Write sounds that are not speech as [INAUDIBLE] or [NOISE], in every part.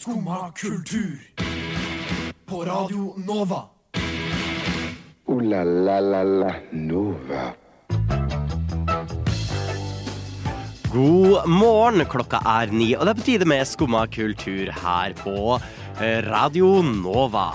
Skumma kultur. På Radio Nova. O-la-la-la-la Nova. God morgen, klokka er ni, og det er på tide med Skumma kultur her på eh, Radio Nova.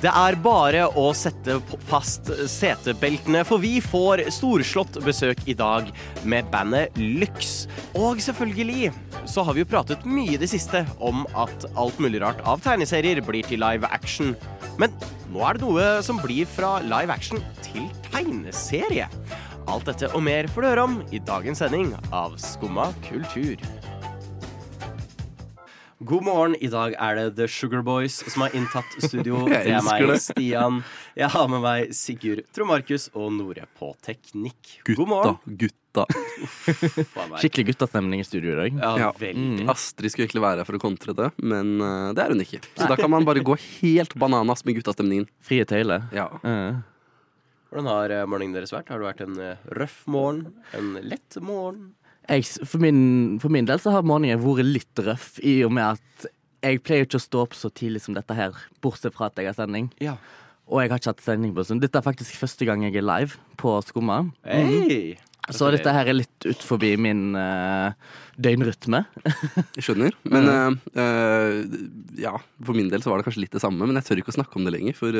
Det er bare å sette fast setebeltene, for vi får storslått besøk i dag med bandet Lyx. Og selvfølgelig så har vi jo pratet mye i det siste om at alt mulig rart av tegneserier blir til live action. Men nå er det noe som blir fra live action til tegneserie. Alt dette og mer får du høre om i dagens sending av Skumma kultur. God morgen. I dag er det The Sugar Boys som har inntatt studio. [LAUGHS] Det er meg. Stian. Jeg har med meg Sigurd, Tromarkus og Nore på teknikk. God morgen. Gutta. gutta. Skikkelig guttastemning i studio i dag. Ja, Ja. veldig. Astrid skulle egentlig være her for å kontre det, men uh, det er hun ikke. Så da kan man bare gå helt bananas med guttastemningen. Frie tøyler. Ja. Uh. Hvordan har eh, morgenen deres vært? Har det vært en eh, røff morgen? En lett morgen? Jeg, for, min, for min del så har morgenen vært litt røff, i og med at jeg pleier ikke å stå opp så tidlig som dette her, bortsett fra at jeg har sending. Ja. Og jeg har ikke hatt sending på sånn stund. Dette er faktisk første gang jeg er live på Skumma. Hei! Så dette her er litt ut forbi min uh, døgnrytme. [LAUGHS] Jeg skjønner. Men uh, uh, ja, for min del så var det kanskje litt det samme. Men jeg tør ikke å snakke om det lenger, for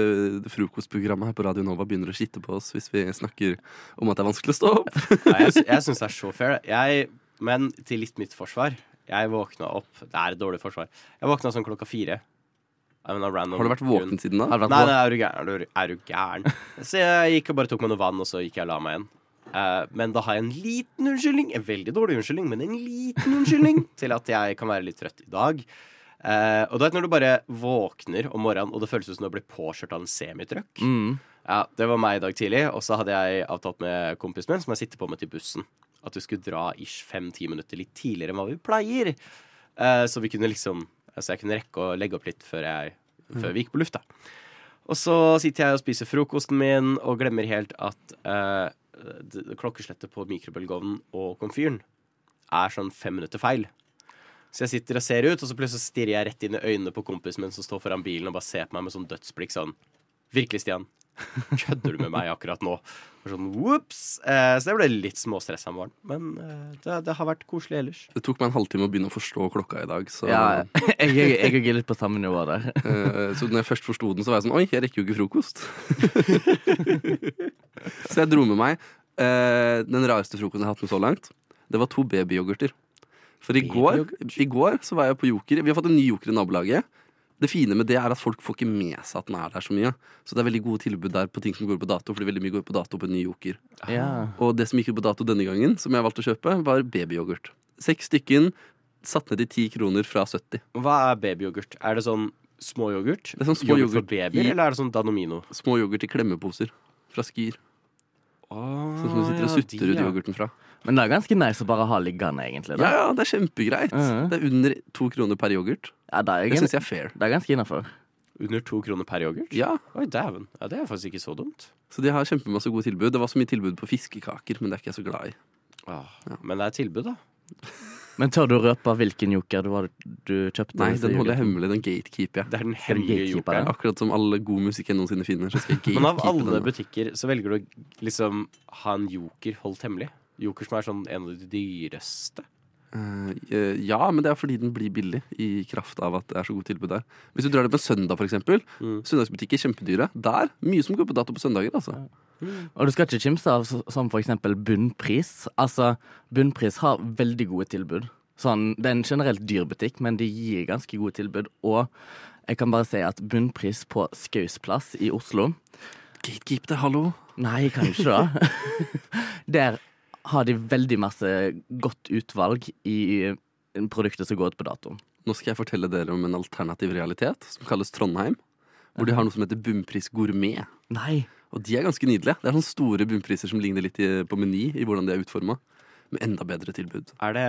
frokostprogrammet her på Radio Nova begynner å skitte på oss hvis vi snakker om at det er vanskelig å stå opp. [LAUGHS] Ja, jeg jeg syns det er så fair. Jeg, men til litt mitt forsvar. Jeg våkna opp Det er et dårlig forsvar. Jeg våkna sånn klokka fire. Har du vært våken siden da? Vært Nei, nei, er du gæren? Er du gæren? Så jeg gikk og bare tok meg noe vann, og så gikk jeg og la meg igjen. Eh, men da har jeg en liten unnskyldning, en veldig dårlig unnskyldning, men en liten unnskyldning [LAUGHS] til at jeg kan være litt trøtt i dag. Uh, og du vet når du bare våkner om morgenen, og det føles som du blitt påkjørt av en semitruck. Mm. Ja, Det var meg i dag tidlig, og så hadde jeg avtalt med kompisen min, som jeg sitter på med til bussen, at du skulle dra ish fem-ti minutter litt tidligere enn hva vi pleier. Uh, så vi kunne liksom Altså jeg kunne rekke å legge opp litt før, jeg, før vi gikk på lufta. Og så sitter jeg og spiser frokosten min og glemmer helt at eh, klokkeslettet på mikrobølgeovnen og komfyren er sånn fem minutter feil. Så jeg sitter og ser ut, og så plutselig stirrer jeg rett inn i øynene på kompisen min som står foran bilen og bare ser på meg med sånn dødsblikk sånn Virkelig, Stian. Kødder du med meg akkurat nå? Sånn, whoops. Eh, så jeg ble litt småstressa om morgenen. Men eh, det, det har vært koselig ellers. Det tok meg en halvtime å begynne å forstå klokka i dag. Så, Ja, [LAUGHS] jeg, jeg, jeg er litt på samme nivå der. [LAUGHS] eh, så når jeg først forsto den, så var jeg sånn Oi, jeg rekker jo ikke frokost. [LAUGHS] så jeg dro med meg eh, den rareste frokosten jeg har hatt med så langt. Det var to babyyoghurter. For i går, i går så var jeg på Joker. Vi har fått en ny Joker i nabolaget. Det fine med det er at folk får ikke med seg at den er der så mye. Så det er veldig gode tilbud der på ting som går på dato, fordi veldig mye går på dato på en ny Joker. Ja. Og det som gikk på dato denne gangen, som jeg valgte å kjøpe, var babyyoghurt. Seks stykken, satt ned til ti kroner fra 70. Hva er babyyoghurt? Er det sånn småyoghurt? Det er sånn små Yoghurt for yoghurt babyer, i- eller er det sånn Danomino? Små yoghurt i klemmeposer fra Skyr. Sånn som du sitter og sutter de, ut yoghurten fra. Men det er ganske nice å bare ha liggende, egentlig. Ja, Da. ja, det er kjempegreit. Mhm. Det er under to kroner per yoghurt. Ja, det, er, Det syns jeg er fair. det er ganske innafor. Under to kroner per yoghurt? Ja, Oi, dæven. Ja, det er faktisk ikke så dumt. Så de har kjempemasse gode tilbud. Det var så mye tilbud på fiskekaker, men det er ikke jeg så glad i. Ah, Men det er tilbud, da. Men tør du røpe hvilken joker du, var, du kjøpte? Nei, den holder jeg hemmelig. Den gatekeeper jeg. Det er den Skal du hemmelige gatekeepe jokeren. det? Akkurat som alle god musikk jeg noensinne finner. Så skal jeg [LAUGHS] Men av gatekeepe alle den. butikker så velger du å liksom ha en joker holdt hemmelig. Joker som er sånn en av de dyreste. Eh, eh, ja, men det er fordi den blir billig, i kraft av at det er så godt tilbud der. Hvis du drar det på søndag, eksempel. Mm. Søndagsbutikker kjempedyre. Der, mye som går på dato på søndager, altså. Og du skal ikke kimse av som eksempel bunnpris. Altså, bunnpris har veldig gode tilbud. Sånn, det er en generelt dyr butikk, men de gir ganske gode tilbud. Og jeg kan bare si at bunnpris på Skaus plass i Oslo Gatekeep det, hallo. Nei, jeg kan ikke [LAUGHS] det. Der har de veldig masse godt utvalg i produkter som går ut på dato. Nå skal jeg fortelle dere om en alternativ realitet som kalles Trondheim. Hvor de har noe som heter Bunnpris gourmet. Nei. Og de er ganske nydelige. Det er sånne store bunnpriser som ligner litt på Meny i hvordan de er utforma. Med enda bedre tilbud. Er det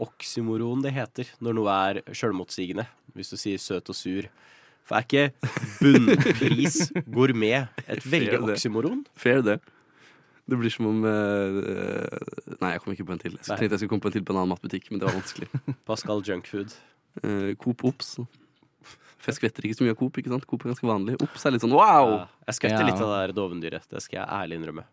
oksymoron det heter når noe er sjølmotsigende? Hvis du sier søt og sur. For er ikke bunnpris gourmet et veldig Fair det. oksymoron? Fair, det. Det blir som om eh, eh, Nei, jeg kom ikke på en til. Jeg tenkte jeg skulle komme på en til på en annen matbutikk, men det var vanskelig. [LAUGHS] Pascal Junkfood. Uh, Coop Ops. For jeg skvetter ikke så mye av Coop. ikke sant? Coop er ganske vanlig. Ops er litt sånn wow! Ja, jeg skvetter litt av det der dovendyret. Det skal jeg ærlig innrømme.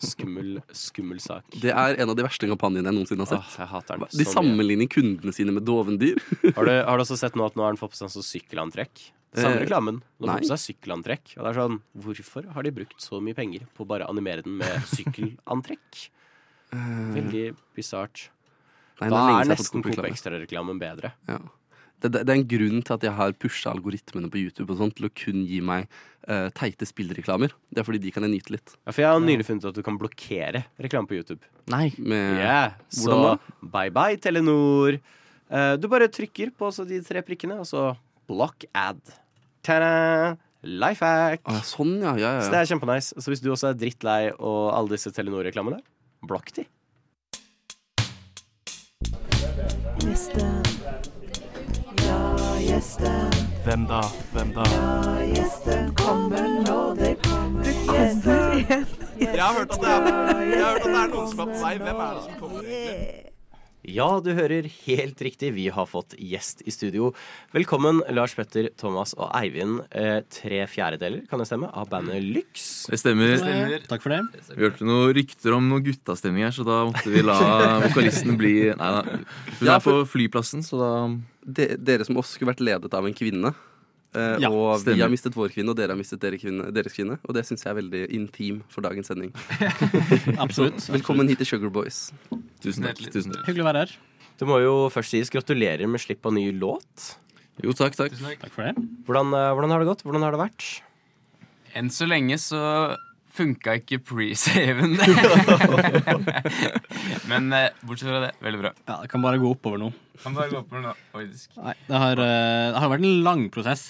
Skummel, skummel sak. Det er en av de verste kampanjene jeg noensinne har Åh, sett. jeg hater den De så mye. sammenligner kundene sine med dovendyr. Har du, [LAUGHS] har du også sett nå at nå har han fått på seg sånn sykkelantrekk? Samme Eh, reklamen. Nå nei. på seg sykkelantrekk. Og det er sånn, Hvorfor har de brukt så mye penger på å bare animere den med [LAUGHS] sykkelantrekk? Veldig bisart. Da er har nesten Coop. Extra-reklamen bedre. Ja. Det, det, det er en grunn til at jeg har pusha algoritmene på YouTube sånt til å kun gi meg uh, teite spillreklamer. Det er fordi de kan jeg nyte litt. Ja, for jeg har nylig funnet ut at du kan blokkere reklame på YouTube. Nei. Med, Yeah. Så bye bye, Telenor. Uh, du bare trykker på de tre prikkene, og så block ad. Ta-da! Life hack. Sånn, ja, ja. ja, Så det er kjempenice. Så hvis du også er drittlei og alle disse Telenor-reklamene, blokk de. Gjesten. Ja, gjesten. Hvem da? Hvem da? Ja, gjesten kommer nå, det kommer Det Jeg har hørt at det er, jeg har hørt at det er noen som er på vei. Hvem er det som kommer? Ja, du hører helt riktig. Vi har fått gjest i studio. Velkommen, Lars Petter, Thomas og Eivind. Eh, tre fjerdedeler, kan det stemme, av bandet Lyx. Det stemmer. Takk for det. Vi hørte noen rykter om noen guttastemning her, så da måtte vi la [LAUGHS] vokalisten bli Nei da. Hun er på flyplassen, så da De, dere som oss skulle vært ledet av en kvinne. Eh, Ja, og vi har mistet vår kvinne, og dere har mistet dere kvinne, deres kvinne. Og det syns jeg er veldig intim for dagens sending. [LAUGHS] Absolutt. [LAUGHS] Velkommen hit til Sugar Boys. Tusen takk. tusen takk Hyggelig å være her. Det må jo først sies gratulerer med slipp av ny låt. Jo, takk, takk. Takk for det. Hvordan, eh, hvordan har det gått? Hvordan har det vært? Enn så lenge så funka ikke pre-saven. [LAUGHS] Men eh, bortsett fra det, veldig bra. Ja, Det kan bare gå oppover nå. Kan bare gå oppover nå, faktisk. Nei, det har, det har vært en lang prosess.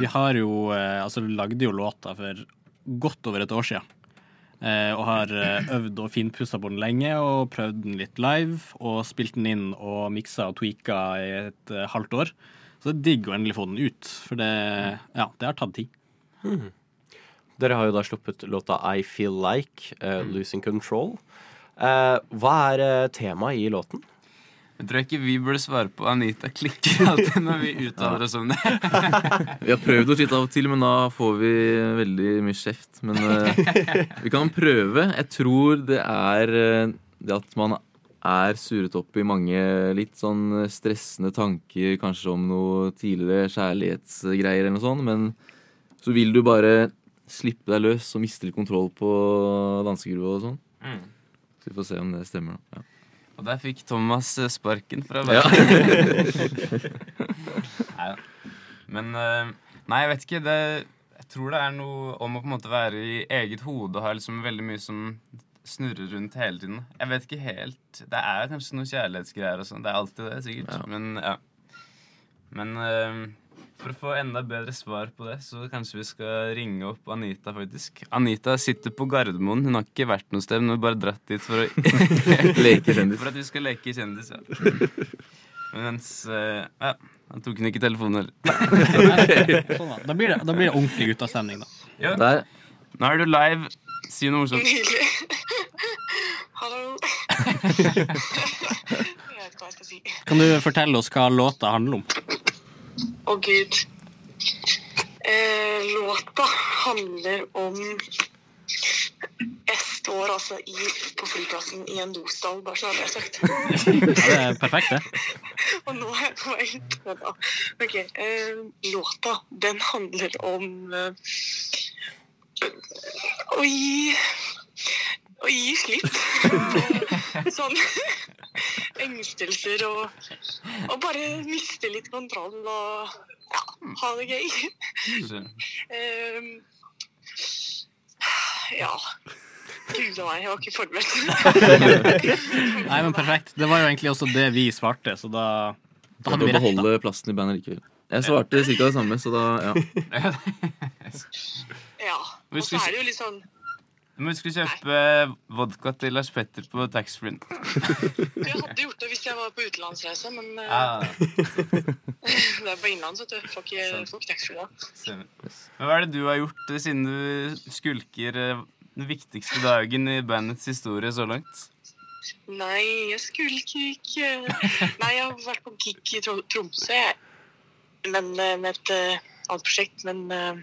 Vi har jo eh, Altså, lagde jo låta for godt over et år siden. Eh, og har eh, øvd og finpussa på den lenge og prøvd den litt live. Og spilt den inn og miksa og tweaka i et halvt år. Så det er digg å endelig få den ut. For det, ja, det har tatt tid. Dere har jo da sluppet låta I Feel Like, uh, Losing Control. Uh, hva er uh, temaet i låten? Jeg tror ikke vi burde svare på Anita klikker alltid når vi uttaler oss om det. [LAUGHS] Vi har prøvd oss litt av og til, men da får vi veldig mye kjeft. Men uh, vi kan prøve. Jeg tror det er eh, det at man er suret opp i mange litt sånn stressende tanker, kanskje om noe tidligere kjærlighetsgreier eller noe sånt, men så vil du bare slippe deg løs og miste litt kontroll på dansegruva og sånn. Mm. Så vi får se om det stemmer. da. Ja. Og der fikk Thomas eh, sparken fra Ja. [LAUGHS] Men eh, Nei, jeg vet ikke. Det, jeg tror det er noe om å på en måte være i eget hode og ha liksom veldig mye som snurrer rundt hele tiden. Jeg vet ikke helt Det er kanskje noen kjærlighetsgreier og sånn. Det er alltid det, sikkert. Ja. Men ja. Men eh, for å få enda bedre svar på det, så kanskje vi skal ringe opp Anita, faktisk. Anita sitter på Gardermoen. Hun har ikke vært noe sted, hun har bare dratt dit for å [LAUGHS] [LAUGHS] Leke kjendis. For at vi skal leke kjendis, ja. Mens eh, Ja, han tok hun ikke telefonen heller. [LAUGHS] Sånn da. Da blir det, da blir det ordentlig guttastemning, da. Ja. Der. Nå er du live. Si noe morsomt. Hallo. jeg vet ikke hva jeg skal si. Kan du fortelle oss hva låta handler om? Å, gud. Eh, låta handler om Jeg står altså i, på flyplassen i en dostall, bare så hadde jeg sagt. Ja, det er perfekt, det. [LAUGHS] Og nå er jeg på vei ut. Ok, eh, låta, den handler om eh, å gi Å gi slipp [LAUGHS] sånn [LAUGHS] engstelser og, og bare miste litt kontroll og ja, ha det gøy. um, ja. Gud meg, jeg var ikke forberedt. [LAUGHS] Nei, men perfekt. Det var jo egentlig også det vi svarte, så da, da Da hadde vi rett. beholde plassen i bandet likevel. Jeg svarte ca. det samme, så da ja. ja. Og så er det jo litt sånn Du vi skulle kjøpe vodka til Lars Petter på taxfree. Jeg hadde gjort det hvis jeg var på utenlandsreise, men eh, Ah, [LAUGHS] det er på innlands, vet du. Får ikke, får ikke taxfree da. Men hva er det du har gjort eh, siden du skulker eh, den viktigste dagen i bandets historie så langt? Nei, jeg skulker ikke. Nei, jeg har vært på gig i Tromsø. Jeg men eh, med et eh, annet prosjekt. Men eh,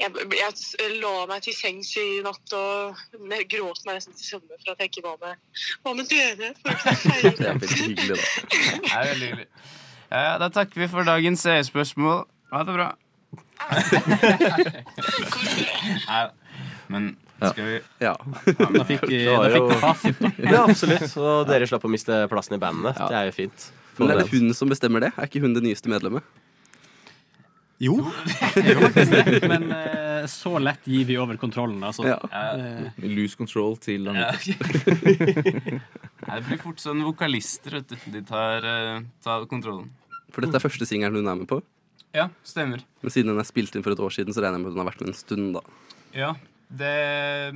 jeg, jeg la meg til sengs i natt og gråt meg nesten til søvne for at jeg ikke var med, var med dere. [LAUGHS] Det er veldig hyggelig, da. Det er veldig hyggelig. Ja, ja, da takker vi for dagens spørsmål. Ha det bra. [LAUGHS] Nei, men skal vi Ja. Da fikk vi, da fikk vi fasit, da. Ja, absolutt. Og dere slapp å miste plassen i bandene. Det er jo fint. Men er det hun som bestemmer det? Er ikke hun det nyeste medlemmet? Jo, jo. [LAUGHS] Men uh, så lett gir vi over kontrollen, altså. Ja. Uh, Lose control til. Anita. [LAUGHS] Det blir fort sånn vokalister, vet du. De tar, uh, tar kontrollen. For dette er første singelen hun er med på. Ja, stemmer. Men siden den er spilt inn for et år siden, så regner jeg med at hun har vært med en stund, da. Ja, det,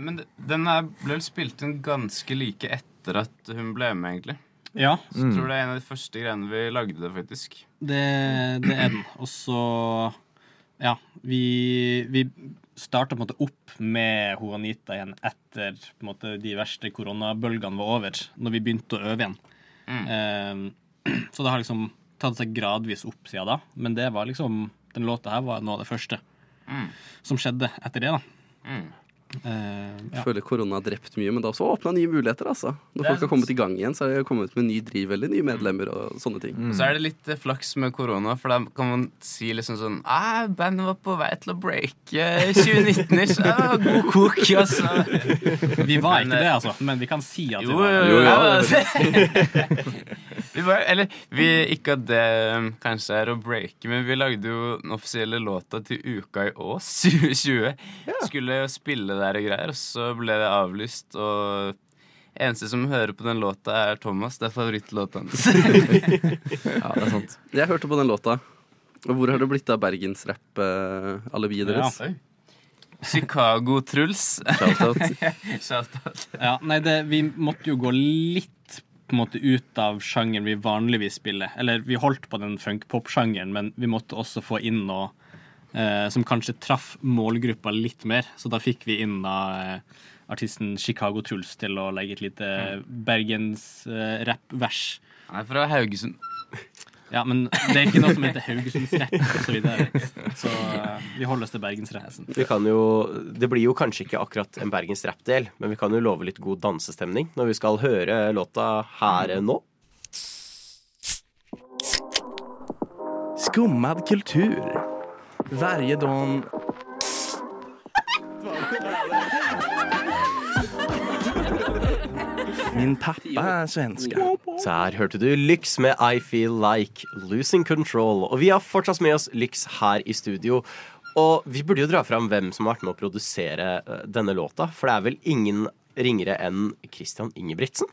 men den er, ble vel spilt inn ganske like etter at hun ble med, egentlig. Ja, Så tror det er en av de første greiene vi lagde, det, faktisk. det, det er den. Og så Ja, vi, vi starta på en måte opp med hun igjen etter på en måte, de verste koronabølgene var over, når vi begynte å øve igjen. Eh, så det har liksom tatt seg gradvis opp siden da. Men det var liksom den låta her var noe av det første Mm. som skjedde etter det, da. Mm. Eh, Jeg ja. føler korona har drept mye, men det har også åpna nye muligheter. altså. Når Det folk har kommet i gang igjen, så har de kommet med ny driv eller nye medlemmer og sånne ting. Så er det litt eh, flaks med korona, for da kan man si liksom sånn ah, Bandet var på vei til å breake 2019-ish. Ah, god kok, [LAUGHS] altså. Vi var Men, ikke det, eh, altså, men vi kan si at vi Jo, var jo, det. [LAUGHS] ja, vi var, eller vi, ikke at det um, kanskje er å breake, men vi lagde jo den offisielle låta til uka i Ås [LAUGHS] 2020. Skulle jo spille der og greier, og så ble det avlyst. Og eneste som hører på den låta, er Thomas. Det er favorittlåta hans. [LAUGHS] Ja, det er sant. Jeg hørte på den låta. Og hvor har det blitt av bergensrapp, uh, alibiet deres? Chicago-Truls. Shout-out. [LAUGHS] Shout-out. Ja, nei, det, vi måtte jo gå litt på en måte ut av sjangeren vi vanligvis spiller. Eller vi holdt på den funk-pop-sjangeren, men vi måtte også få inn noe eh, som kanskje traff målgruppa litt mer. Så da fikk vi inn da, eh, artisten Chicago Truls til å legge et lite bergens-rapp-vers. Han er fra Haugesund. Ja, men det er ikke noe som heter Haugesundsrett osv. Så, så uh, vi holder oss til bergensrapp. Vi det blir jo kanskje ikke akkurat en Bergens Rap-del, men vi kan jo love litt god dansestemning når vi skal høre låta her nå. Skummad kultur. Varje dag... Min pappa er svensk Så her hørte du Lyx med I Feel Like Losing Control. Og vi har fortsatt med oss Lyx her i studio. Og vi burde jo dra fram hvem som har vært med å produsere eh, denne låta. For det er vel ingen ringere enn Christian Ingebrigtsen?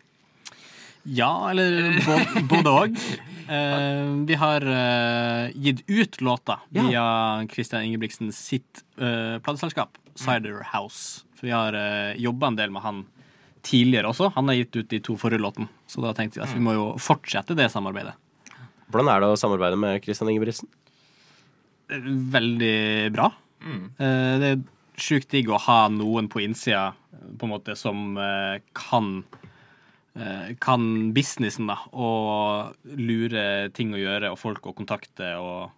Ja, eller både òg. [LAUGHS] Eh, vi har eh, gitt ut låta Ja. via Christian Ingebrigtsen sitt uh, plateselskap, Cider House. For vi har uh, jobba en del med han tidligere også. Han har gitt ut de to forrige låtene. Så da tenkte jeg at vi må jo fortsette det samarbeidet. Hvordan er det å samarbeide med Christian Ingebrigtsen? Eh, Veldig bra. Mm. det er sjukt digg å ha noen på innsida på en måte som eh, kan eh, kan businessen, da, og lure ting å gjøre og folk å kontakte og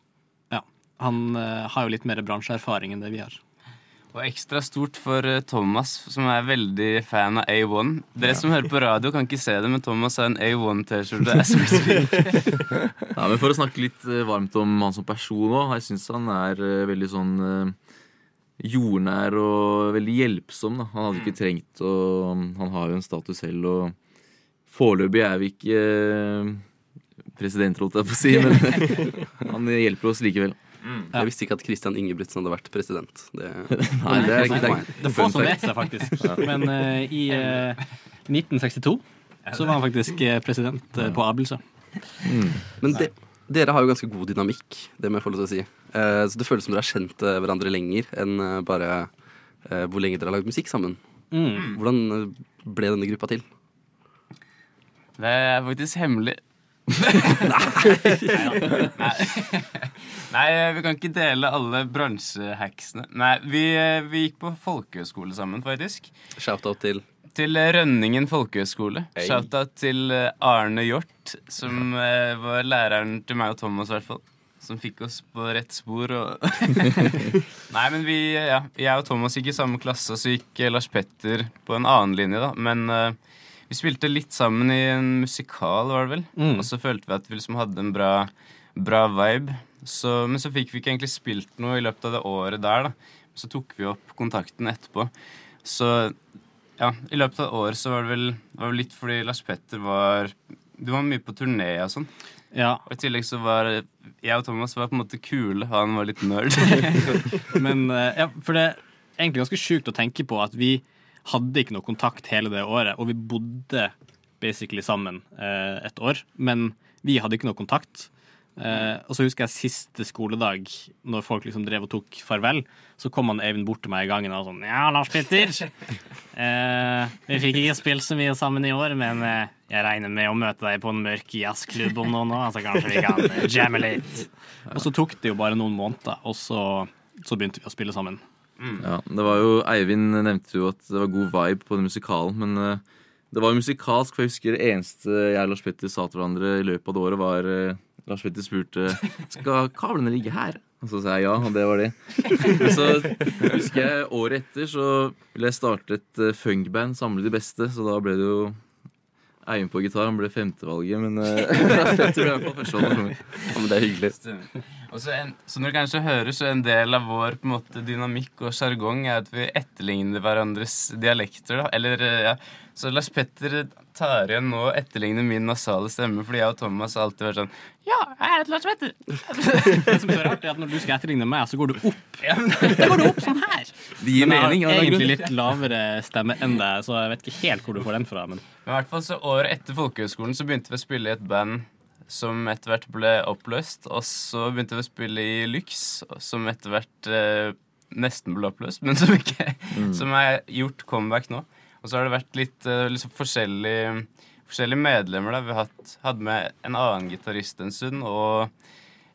Ja. Han eh, har jo litt mer bransjeerfaring enn det vi har. Og ekstra stort for eh, Thomas, som er veldig fan av A1. Dere som hører på radio, kan ikke se det, men Thomas har en A1-T-skjorte. [LAUGHS] as we speak. [LAUGHS] Ja, men For å snakke litt eh, varmt om han som person òg. Jeg syns han er eh, veldig sånn jordnær og veldig hjelpsom. Da. Han hadde ikke trengt å Han har jo en status selv, og foreløpig er vi ikke president, holdt jeg på å si, men [LAUGHS] han hjelper oss likevel. Jeg visste ikke at Christian Ingebrigtsen hadde vært president. Det, [LAUGHS] Nei, det er ikke det. Det er få som vet det, faktisk. [LAUGHS] Men uh, i uh, 1962 så var han faktisk eh, president uh, på Abelsø. Men de, dere har jo ganske god dynamikk, det må jeg få lov til å si. Eh, så det føles som dere har kjent eh, hverandre lenger enn eh, bare eh, hvor lenge dere har lagd musikk sammen. Mm. Hvordan eh, ble denne gruppa til? Det er faktisk hemmelig. Nei. [LAUGHS] Nei, vi kan ikke dele alle bransjehacksene. Nei, vi, vi gikk på folkehøyskole sammen, faktisk. Shout-out til Til Rønningen folkehøgskole. Hey. Shout-out til eh, Arne Hjort, som eh, var læreren til meg og Thomas, i hvert fall. som fikk oss på rett spor. Og [LAUGHS] Nei, men vi, ja, jeg og Thomas gikk i samme klasse, og så gikk eh, Lars Petter på en annen linje, da. Men eh, vi spilte litt sammen i en musikal, var det vel. Mm. Og så følte vi at vi liksom hadde en bra, bra vibe. Så, men så fikk vi ikke egentlig spilt noe i løpet av det året der, da. Så tok vi opp kontakten etterpå. Så ja, i løpet av året så var det vel, var det litt fordi Lars Petter var Du var mye på turné og sånn. Ja. Og i tillegg så var jeg og Thomas var på en måte kule, han var litt nerd. [LAUGHS] Men eh, ja, for det er egentlig ganske sjukt å tenke på at vi hadde ikke noe kontakt hele det året, og vi bodde basically sammen eh, et år, men vi hadde ikke noe kontakt. Eh, og så husker jeg siste skoledag, når folk liksom drev og tok farvel, så kom han Eivind bort til meg i gangen og sånn Ja, Lars Petter. [LAUGHS] Eh, vi fikk ikke spilt så mye sammen i år, men eh, jeg regner med å møte deg på en mørk jazzklubb om noen år, så kanskje vi kan eh, jamme litt. [LAUGHS] Og så tok det jo bare noen måneder, og så, så begynte vi å spille sammen. Ja, det var jo, Eivind nevnte jo at det var god vibe på den musikalen, men uh, det var jo musikalsk, for jeg husker det eneste jeg og Lars Petter sa til hverandre i løpet av det året, var uh, Lars Petter spurte skal kablene ligge her. Og så sa jeg ja, og det var det. Så husker jeg året etter så ville jeg starte et uh, funkband, samle de beste, så da ble det jo Eivind på gitar. Han ble femtevalget, men [LAUGHS] [LAUGHS] Petter ble i førstevalget. Ja, men det er hyggelig. Og så, en, som du kanskje hører, så en del av vår på en måte, dynamikk og sjargong er at vi etterligner hverandres dialekter. Da. Eller, eh, ja. Så Lars Petter tar igjen nå og etterligner min nasale stemme, fordi jeg og Thomas har alltid vært sånn Ja, jeg heter Lars Petter. Det som er så rart, er at når du skal etterligne meg, så går du opp. [LAUGHS] Da går du opp sånn her. Det gir Men jeg mening. har egentlig litt lavere stemme enn deg, så jeg vet ikke helt hvor du får den fra. Men Men i hvert fall så Året etter folkehøgskolen så begynte vi å spille i et band som etter hvert ble oppløst. Og så begynte vi å spille i Lyx, som etter hvert eh, nesten ble oppløst, men som ikke Som er gjort comeback nå. Og så har det vært litt eh, liksom forskjellige, forskjellige medlemmer. da Vi har hatt, hadde med en annen gitarist en stund, og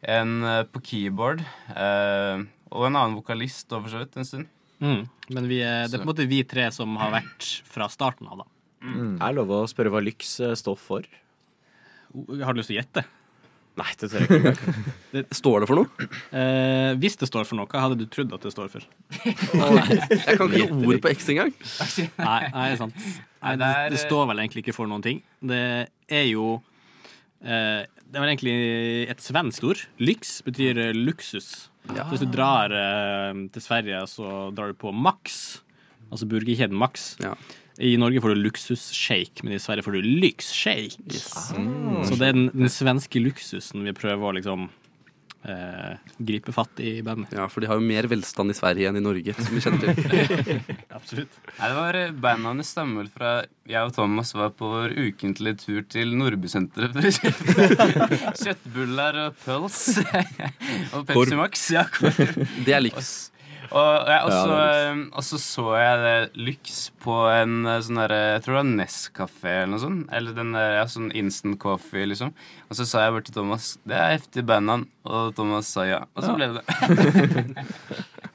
en eh, på keyboard. Eh, og en annen vokalist og for så vidt en stund. Mm. Men vi er, det er på en måte vi tre som har vært fra starten av, da. Er det lov å spørre hva Lyx eh, står for? Har du lyst til å gjette? Nei, det tør jeg ikke. Står det for noe? Eh, hvis det står for noe, hva hadde du trodd at det står for? Jeg kan ikke noe ord på X engang. Nei, nei sant. Nei, det, det står vel egentlig ikke for noen ting. Det er jo eh, Det er vel egentlig et svensk ord. Lyx betyr eh, luksus. Så hvis du drar eh, til Sverige, så drar du på Max, altså burgerkjeden Max. I Norge får du luksusshake, men i Sverige får du lyxshake. Så det er den, den svenske luksusen vi prøver å liksom eh, gripe fatt i bandet. Ja, for de har jo mer velstand i Sverige enn i Norge, som vi kjenner til. [LAUGHS] Absolutt. Nei, det var eh, Bandnavnet stammer vel fra jeg og Thomas var på vår ukentlige tur til Nordbysenteret for å kjøpe [LAUGHS] kjøttbuller og pøls. [LAUGHS] og Pepsi Max. Ja. Det er lyks. Og, jeg, også, Ja, så, det er eh, og så så jeg det Lyx på en eh, sånn derre Jeg tror det var Nescafé eller noe sånt. Eller den der, ja, sånn instant coffee, liksom. Og så sa jeg bare til Thomas Det er heftig bandnavn. Og Thomas sa ja. Og så ble det det.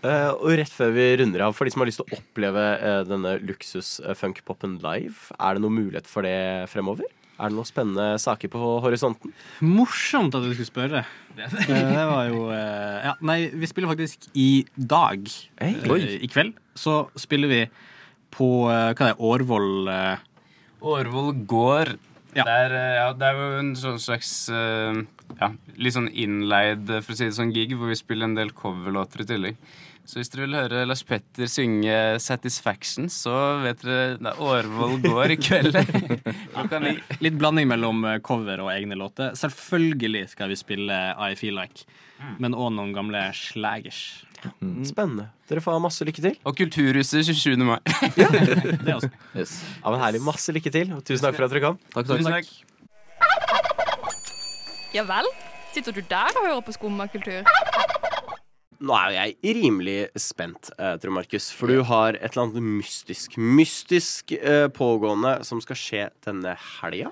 Uh, [LAUGHS] og rett før vi runder av, for de som har lyst til å oppleve uh, denne luksus-funkpopen live, er det noen mulighet for det fremover? Er det noen spennende saker på horisonten? Morsomt at du skulle spørre. Eh, Det var jo eh, Ja, nei, vi spiller faktisk i dag. Hey. Eh, I kveld så spiller vi på hva hva er det, Årvoll eh, Årvoll gård. Det, er, eh, ja, det er jo en sånn slags eh, ja, litt sånn innleid for å si det sånn gig, hvor vi spiller en del coverlåter i tillegg. Så hvis dere vil høre Lars Petter synge 'Satisfaction', så vet dere det er Årvoll går i kveld. [LAUGHS] Litt blanding mellom eh, cover og egne låter. Selvfølgelig skal vi spille I Feel Like, men òg noen gamle slagers. Spennende. Dere får ha masse lykke til. Og Kulturhuset 27. mai. ja. [LAUGHS] Det også. Ja, men Herlig. Masse lykke til. Og tusen takk for at dere kom. Tusen takk. Ja vel? Sitter du der og hører på skummakultur? Nå er jo jeg rimelig spent, eh, Trond Markus, for du har et eller annet mystisk, mystisk eh, pågående som skal skje denne helga.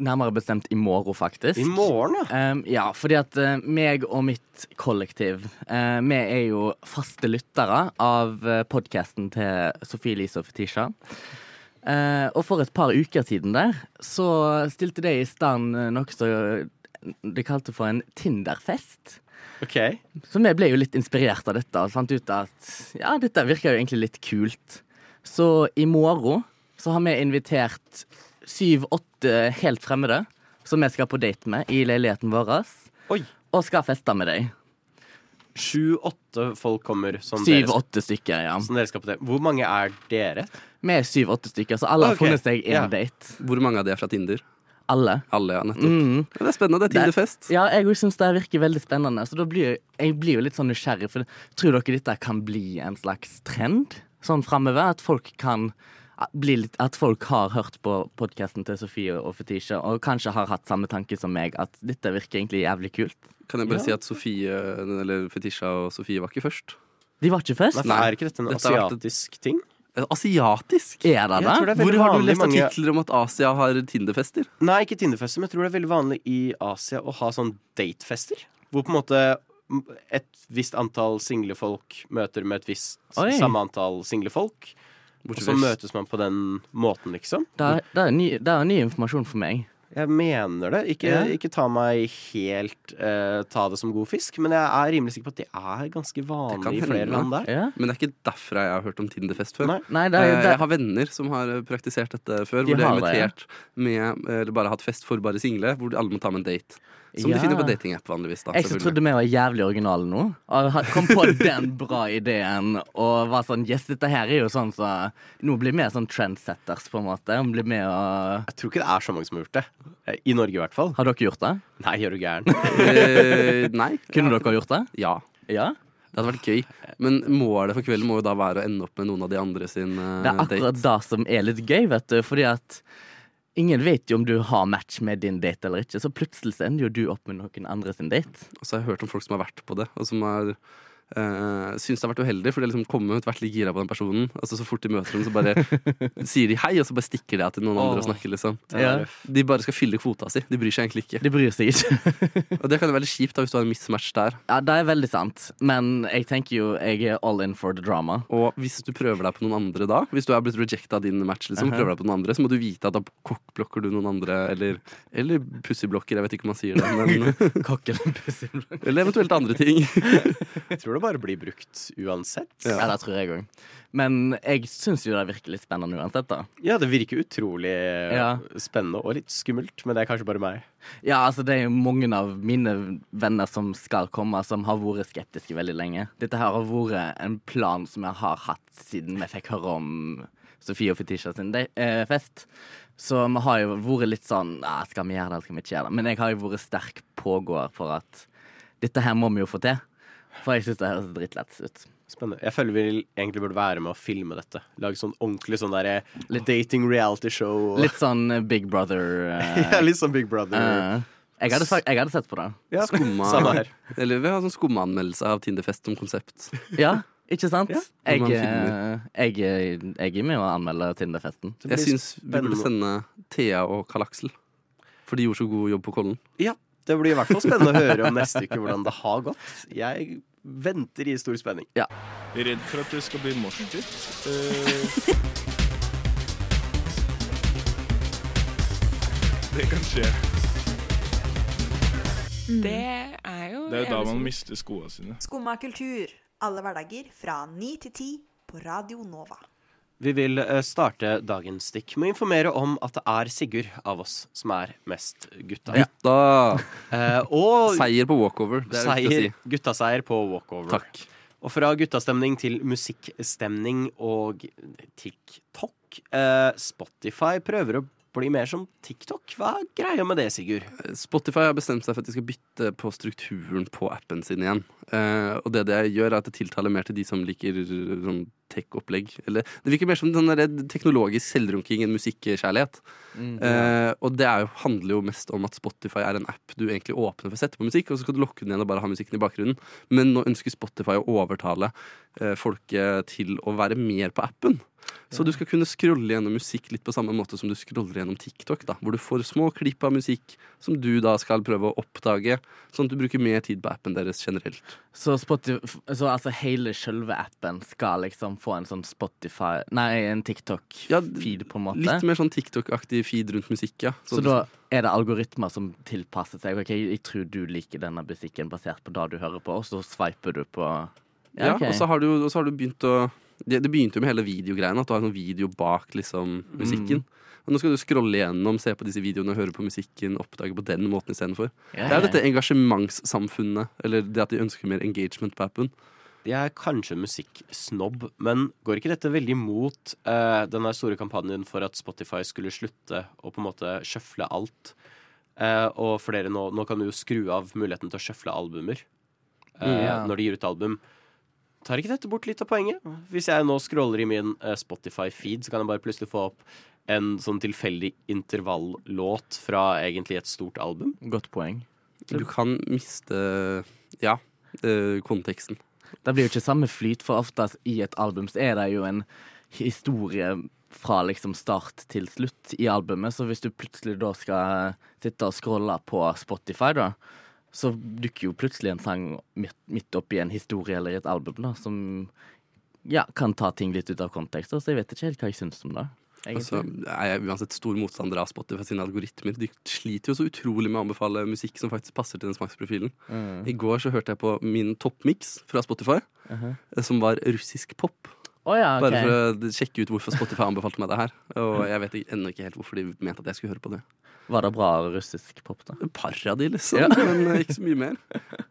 Nærmere bestemt i morgen, faktisk. I morgen, ja. Um, ja, fordi at eh, meg og mitt kollektiv, eh, vi er jo faste lyttere av uh, podkasten til Sofie Elise og Fetisha. Eh, og for et par uker siden der, så stilte det i stand eh, noe så de kalte for en Tinderfest. Ok. Så vi ble jo litt inspirert av dette og fant ut at ja, dette virker jo egentlig litt kult. Så i morgen så har vi invitert syv-åtte helt fremmede som vi skal på date med i leiligheten vår. Oi. Og skal feste med dem. Sju-åtte folk kommer Syv-åtte stykker, ja. som dere skal på det. Hvor mange er dere? Vi er syv-åtte stykker, så alle har funnet seg én ja. date. Hvor mange av de er fra Tinder? Alle. Alle, ja, nettopp. Mm. Ja, Det er spennende. Det er tidefest. Ja, jeg syns det virker veldig spennende. Så da blir jeg, jeg blir jo litt sånn nysgjerrig. For tror dere dette kan bli en slags trend sånn framover? At folk kan bli litt At folk har hørt på podkasten til Sofie og Fetisha og kanskje har hatt samme tanke som meg, at dette virker egentlig jævlig kult. Kan jeg bare Ja. si at Sofie, eller Fetisha og Sofie var ikke først? De var ikke først? Nei, er ikke dette en asiatisk ting? Eh, Asiatisk? Er det det? det er Hvor har du lest mange- artikler om at Asia har Tinderfester? Nei, ikke Tinderfester, men jeg tror det er veldig vanlig i Asia å ha sånn datefester. Hvor på en måte et visst antall single folk møter med et visst Oi. samme antall single folk. Og så møtes man på den måten, liksom. Det er, det, er ny, det er ny informasjon for meg. Jeg mener det. Ikke, Ja. ikke ta meg helt uh, Ta det som god fisk, men jeg er rimelig sikker på at det er ganske vanlig i flere land der. Ja. Men det er ikke derfra jeg har hørt om Tinderfest før. Nei. Nei, det er, Eh, det, Jeg har venner som har eh, praktisert dette før, De hvor de har invitert det, ja. med Eller bare hatt fest for bare single, hvor alle må ta med en date. Som Ja. de finner på datingapp vanligvis. da Jeg som trodde vi var jævlig originale nå, og kom på den bra ideen og var sånn Yes, dette her er jo sånn så Nå blir vi sånn trendsetters, på en måte. Og blir med og Jeg tror ikke det er så mange som har gjort det. I Norge, i hvert fall. Har dere gjort det? Nei, gjør du gæren. uh, nei. [LAUGHS] Kunne dere ha gjort det? Ja. Ja? Det hadde vært gøy. Men målet for kvelden må jo da være å ende opp med noen av de andre sin uh, Det er akkurat date. det som er litt gøy, vet du. Fordi at ingen vet jo om du har match med din date eller ikke, så plutselig ender jo du opp med noen andre sin date. Og så har jeg hørt om folk som har vært på det, og som har Uh, syns det har vært uheldig, for de har liksom kommet ut, vært litt gira på den personen. Altså Så fort de møter dem, så bare [LAUGHS] sier de hei, og så bare stikker de av til noen andre og snakker. liksom Ja. De bare skal fylle kvota si. De bryr seg egentlig ikke. De bryr seg ikke. [LAUGHS] Og det kan jo være litt kjipt da hvis du har en mismatch der. Ja, det er veldig sant. Men jeg tenker jo jeg er all in for the drama. Og hvis du prøver deg på noen andre da, hvis du er blitt rejecta av din match, liksom, Aha. prøver deg på noen andre, så må du vite at da kokkblokker du noen andre, eller, eller pussyblokker, jeg vet ikke om man sier det. Men, [LAUGHS] eller eventuelt andre ting. Jeg tror det bare bli brukt uansett. Ja, det tror jeg òg. Men jeg syns jo det virker litt spennende uansett, da. Ja, det virker utrolig eh, Ja. spennende og litt skummelt, men det er kanskje bare meg. Ja, altså det er jo mange av mine venner som skal komme, som har vært skeptiske veldig lenge. Dette her har vært en plan som jeg har hatt siden vi fikk høre om Sofie og Fetisha sin de- eh, fest. Så vi har jo vært litt sånn Skal vi gjøre det, eller skal vi ikke gjøre det? Men jeg har jo vært sterk pågåer for at dette her må vi jo få til. For jeg syns det høres drittlett ut. Spennende. Jeg føler vi egentlig burde være med å filme dette. Lage sånn ordentlig sånn derre dating reality show. Litt sånn eh, Big Brother. Uh... [LAUGHS] ja, litt sånn Big Brother. Uh... jeg, hadde, sagt- jeg hadde sett på det. Ja, Skumma, samme her. eller vi har sånn skummaanmeldelse av Tinderfest som konsept. Ja, ikke sant? Ja, jeg, eh, jeg, jeg er med å anmelde Tinderfesten. Jeg syns vi burde sende Thea og Karl Aksel. For de gjorde så god jobb på Kollen. Ja, det blir i hvert fall spennende å høre om neste uke hvordan det har gått. Jeg venter i stor spenning. Redd for at det skal bli morsdytt. Eh, det kan skje. Det er jo Det er jo da man mister skoene sine. Skumma kultur. Alle hverdager fra 9 til 10 på Radio Nova. Vi vil eh, starte dagens stikk med å informere om at det er Sigurd av oss som er mest gutta. Gutta! [LAUGHS] Eh, og Seier på walkover. Det er viktig å seier, si. guttaseier på walkover. Takk. Og fra guttastemning til musikkstemning og TikTok. Eh, Spotify prøver å bli mer som TikTok. Hva er greia med det, Sigurd? Spotify har bestemt seg for at de skal bytte på strukturen på appen sin igjen. Uh, og det det gjør, er at det tiltaler mer til de som liker sånn tech-opplegg. Eller det virker mer som sånn teknologisk selvrunking enn musikkjærlighet. Mm. uh, og det er jo, handler jo mest om at Spotify er en app du egentlig åpner for å sette på musikk, og så skal du lokke den igjen og bare ha musikken i bakgrunnen. Men nå ønsker Spotify å overtale uh, folket til å være mer på appen. Så du skal kunne scrolle gjennom musikk litt på samme måte som du scroller gjennom TikTok, da, hvor du får små klipp av musikk som du da skal prøve å oppdage, sånn at du bruker mer tid på appen deres generelt. Så, Spotify, så altså hele sjølve appen skal liksom få en sånn Spotify Nei, en TikTok-feed, på en måte? Litt mer sånn TikTok-aktig feed rundt musikk, ja. Så da er det algoritmer som tilpasser seg? Ok, jeg tror du liker denne musikken basert på det du hører på, og så sveiper du på Ja, ok. og så har du, og så har du begynt å det, det begynte jo med hele videogreiene, at du har en sånn video bak liksom, musikken. Og nå skal du scrolle gjennom, se på disse videoene, høre på musikken, oppdage på den måten istedenfor. Ja, Det er dette engasjementssamfunnet, eller det at de ønsker mer engagement på appen. Jeg er kanskje musikksnobb, men går ikke dette veldig mot uh, den der store kampanjen for at Spotify skulle slutte å på en måte sjøfle alt? Uh, og for dere nå, nå kan du jo skru av muligheten til å sjøfle albumer eh, Ja. når de gir ut album. Tar ikke dette bort litt av poenget? Hvis jeg nå scroller i min eh, Spotify-feed, så kan jeg bare plutselig få opp en sånn tilfeldig intervallåt fra egentlig et stort album. Godt poeng. Du kan miste ja, eh, konteksten. Det blir jo ikke samme flyt, for oftest i et album så er det jo en historie fra liksom start til slutt i albumet, så hvis du plutselig da skal sitte og scrolle på Spotify, da, så dukker jo plutselig en sang midt, midt oppi en historie eller i et album, da, som ja, kan ta ting litt ut av kontekst, så jeg vet ikke helt hva jeg syns om det. Altså, jeg er uansett stor motstander av Spotify sine algoritmer. De sliter jo så utrolig med å anbefale musikk som faktisk passer til den smaksprofilen. Mm. I går så hørte jeg på min toppmix fra Spotify, uh -huh. som var russisk pop. Å ja, okay. Bare for å sjekke ut hvorfor Spotify anbefalte meg det her. Og jeg vet ikke- ennå ikke helt hvorfor de mente at jeg skulle høre på det. Var det bra russisk pop, da? Et par av de, liksom. Ja. [LAUGHS] Men ikke så mye mer.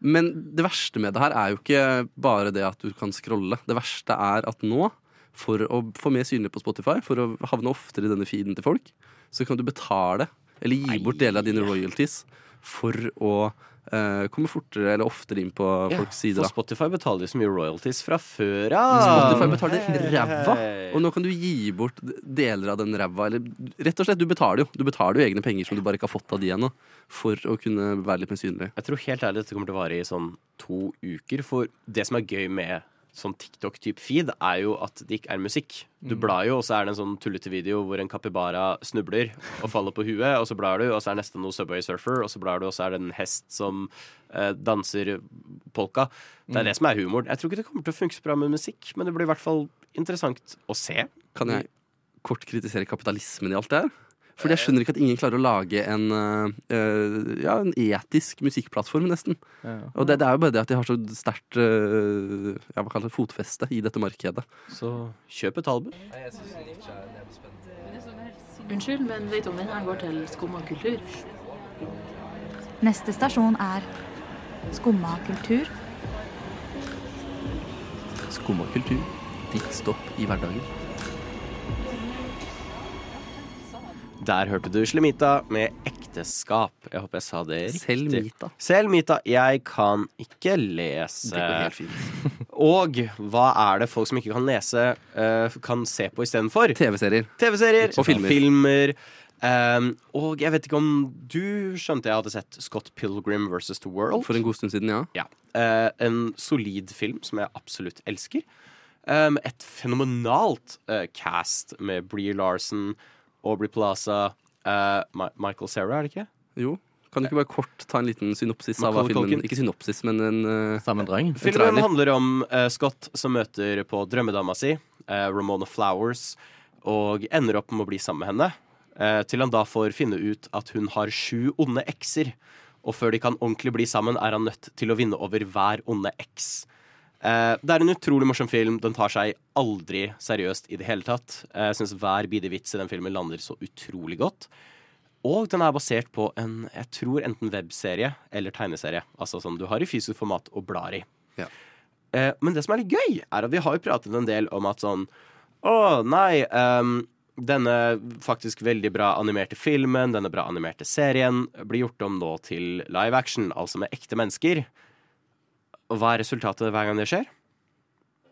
Men det verste med det her er jo ikke bare det at du kan scrolle. Det verste er at nå, for å få mer synlig på Spotify, for å havne oftere i denne feeden til folk, så kan du betale, eller gi bort deler av dine royalties, for å eh, kommer fortere eller oftere inn på folks sider. For. Spotify betaler jo så mye royalties fra før av. Spotify betaler ræva, og nå kan du gi bort deler av den ræva. Eller rett og slett, du betaler jo Du betaler jo egne penger som du bare ikke har fått av de ennå, for å kunne være litt mer synlig. Jeg tror helt ærlig dette kommer til å vare i sånn to uker. For det som er gøy med sånn TikTok-type feed, er jo at det ikke er musikk. Du Mm. blar jo, og så er det en sånn tullete video hvor en capybara snubler og faller på huet, og så blar du, og så er neste noe Subway Surfer, og så blar du, og så er det en hest som eh, danser polka. Det er Mm. det som er humor. Jeg tror ikke det kommer til å funke så bra med musikk, men det blir i hvert fall interessant å se. Kan jeg kort kritisere kapitalismen i alt det her? Fordi jeg skjønner ikke at ingen klarer å lage en, eh, eh, ja, en etisk musikkplattform, nesten. Og det, det er jo bare det at de har så sterkt uh, ja, hva kaller det, fotfeste i dette markedet. Så kjøp et album. Unnskyld, men vet du om den her går til skumma kultur? Neste stasjon er Skumma kultur. Skumma kultur. Ditt stopp i hverdagen. Der hørte du Slemita med ekteskap. Jeg håper jeg sa det riktig. Selmita. Selmita. Jeg kan ikke lese. Det går helt fint. [LAUGHS] Og hva er det folk som ikke kan lese, eh, kan se på istedenfor? TV-serier. TV-serier Og filmer. filmer. Um, og jeg vet ikke om du skjønte jeg hadde sett Scott Pilgrim versus The World. For en god stund siden, ja. Ja. Uh, en solid film som jeg absolutt elsker. Um, et fenomenalt uh, cast med Bree Larson, Aubrey Plaza, uh, Michael Cera, er det ikke? Jo. Kan du ikke bare kort ta en liten synopsis av hva filmen Culkin. Ikke synopsis, men en uh, Sammendrag? Filmen handler om uh, Scott som møter på drømmedama si, uh, Ramona Flowers, og ender opp med å bli sammen med henne. eh, til han da får finne ut at hun har sju onde ekser. Og før de kan ordentlig bli sammen, er han nødt til å vinne over hver onde eks. Eh, det er en utrolig morsom film. Den tar seg aldri seriøst i det hele tatt. Jeg Jeg syns hver bidige vits i den filmen lander så utrolig godt. Og den er basert på en jeg tror enten webserie eller tegneserie. Altså sånn du har i fysisk format og blar i. Ja. Uh, men det som er litt gøy, er at vi har jo pratet en del om at sånn Å, nei, Um, denne faktisk veldig bra animerte filmen, denne bra animerte serien, blir gjort om nå til live action, altså med ekte mennesker. Og hva er resultatet hver gang det skjer?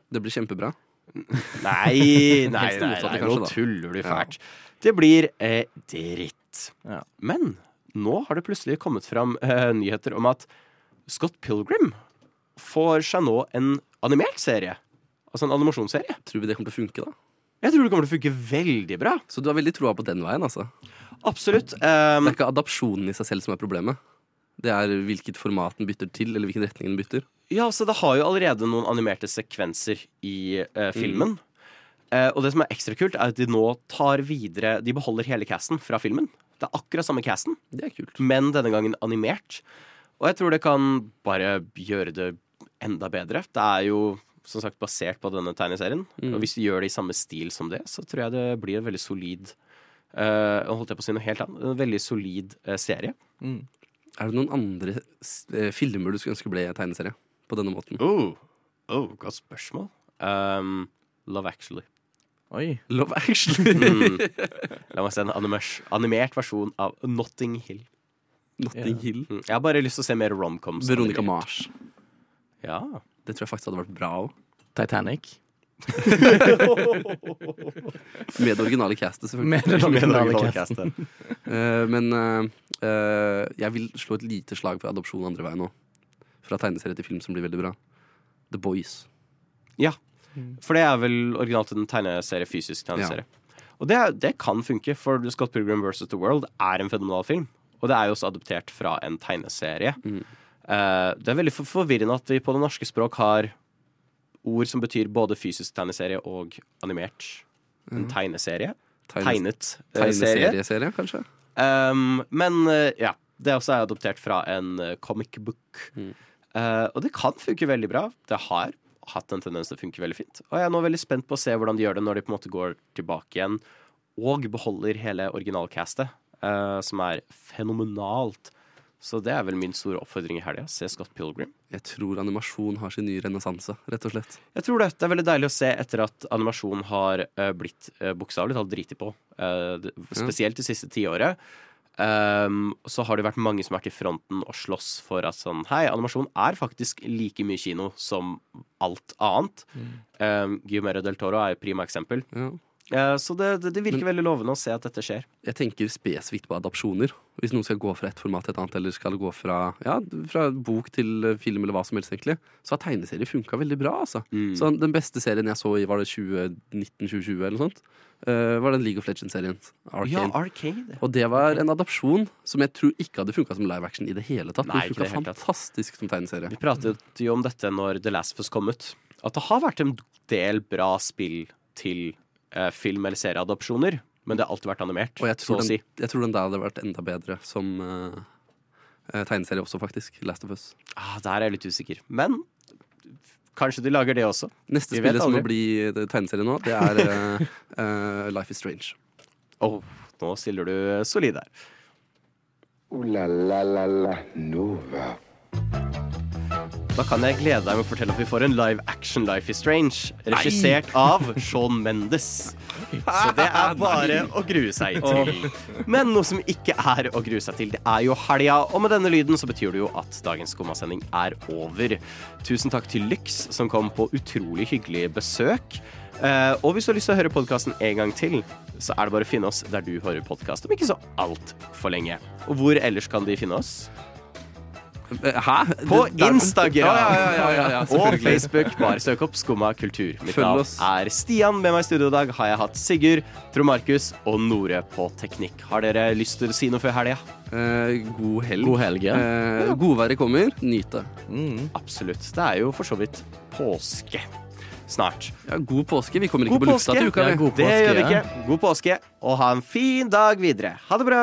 Det blir kjempebra. Nei, [LAUGHS] nei, nei, nei nå tuller du fælt. Det blir eh, dritt. Men nå har det plutselig kommet fram eh, nyheter om at Scott Pilgrim får seg nå en animert serie. Altså en animasjonsserie. Tror vi det kommer til å funke, da? Jeg tror det kommer til å funke veldig bra. Så du har veldig troa på den veien, altså? Absolutt. det er ikke adopsjonen i seg selv som er problemet. Det er hvilket format den bytter til, eller hvilken retning den bytter. Ja, så det har jo allerede noen animerte sekvenser i eh, filmen. Eh, og det som er ekstra kult, er at de nå tar videre De beholder hele casten fra filmen. Det er akkurat samme casten, Det er kult. men denne gangen animert. Og jeg tror det kan bare gjøre det enda bedre. Det er jo som sagt basert på denne tegneserien. Mm. Og hvis du gjør det i samme stil som det, så tror jeg det blir en veldig solid eh, holdt jeg på å si noe helt annet. En veldig solid eh, serie. Er det noen andre eh, filmer du skulle ønske ble tegneserie på denne måten? Oh, oh godt spørsmål. Um, Love Actually. Oi. Love Actually. mm. [LAUGHS] La meg se en animers, animert versjon av Notting Hill. Notting yeah. Hill? Mm. Jeg har bare lyst til å se mer romcoms. Veronica Mars. Ja. Det tror jeg faktisk hadde vært bra òg. Titanic. [LAUGHS] Med det originale castet, selvfølgelig. Med det originale castet. uh, men uh, uh, jeg vil slå et lite slag for adopsjon andre veien nå. Fra tegneserie til film som blir veldig bra. The Boys. Ja. For det er vel originalt en tegneserie, fysisk tegneserie. Og det, det kan funke, for Scott Pilgrim vs. The World er en fenomenal film. Og det er jo også adoptert fra en tegneserie. Eh, det er veldig forvirrende at vi på det norske språk har ord som betyr både fysisk tegneserie og animert. En mm. tegneserie. Tegnes- Tegnet eh, serie. Tegneserieserie, kanskje? Um, men uh, ja, det også er adoptert fra en comic book. Mm. Eh, og det kan funke veldig bra. Det har hatt en tendens til å funke veldig fint. Og jeg er nå veldig spent på å se hvordan de gjør det når de på en måte går tilbake igjen og beholder hele originalcastet, uh, som er fenomenalt. Så det er vel min store oppfordring i helga. Se Scott Pilgrim. Jeg tror animasjon har sin nye renessanse, rett og slett. Jeg tror det. Det er veldig deilig å se etter at animasjon har uh, blitt uh, bokstavelig talt driti på. eh, spesielt det siste tiåret. Um, så har det vært mange som har vært i fronten og slåss for at sånn Hei, animasjon er faktisk like mye kino som alt annet. Um, Guillermo del Toro er et prima eksempel. Eh, så det, det, virker veldig lovende å se at dette skjer. Jeg tenker spesifikt på adopsjoner. Hvis noen skal gå fra et format til et annet, eller skal gå fra, ja, fra bok til eh, film, eller hva som helst, egentlig, så har tegneserier funka veldig bra. altså. Mm. Så Den beste serien jeg så i var det 2019-2020, eller noe sånt, eh, var den League of Legends-serien. Arcane. Ja, Arcade. Og det var en adopsjon som jeg tror ikke hadde funka som live action i det hele tatt. Nei, Den funka fantastisk som tegneserie. Vi pratet jo om dette når The Last of Us kom ut. At det har vært en del bra spill til eh, film- eller serieadopsjoner. Men det har alltid vært animert, Og jeg så tror, å si. den, jeg tror den der hadde vært enda bedre som eh, eh, tegneserie også, faktisk. Last of Us. Ah, der er jeg litt usikker. Men kanskje de lager det også. Neste Vi spillet som må bli tegneserie nå, det er eh, eh, Life is Strange. Åh, nå stiller du solid der. Uh, la la la la Nova. Da kan jeg glede deg med å fortelle at vi får en live action Life is Strange, regissert av Sean Mendes. Så det er [LAUGHS] bare å grue seg til. Men noe som ikke er å grue seg til, det er jo helga. Og med denne lyden så betyr det jo at dagens Skummasending er over. Tusen takk til Lyx, som kom på utrolig hyggelig besøk. Uh, og hvis du har lyst til å høre podkasten en gang til, så er det bare å finne oss der du hører podkast om ikke så altfor lenge. Og hvor ellers kan de finne oss? Hæ? På Instagram Ja, ja, ja, ja, ja, og. Facebook. Bare søk opp Skumma kultur. Mitt navn er Stian. Med meg i studio i dag har jeg hatt Sigurd, Trond Markus og Nore på teknikk. Har dere lyst til å si noe før helga? Eh, god helg. God helg, ja. Eh, Godværet kommer. Nyt det. Absolutt. Det er jo for så vidt påske snart. Ja, god påske. Vi kommer ikke God på lufta til uka. Ja, god påske, Det gjør vi ikke. God påske, og ha en fin dag videre. Ha det bra!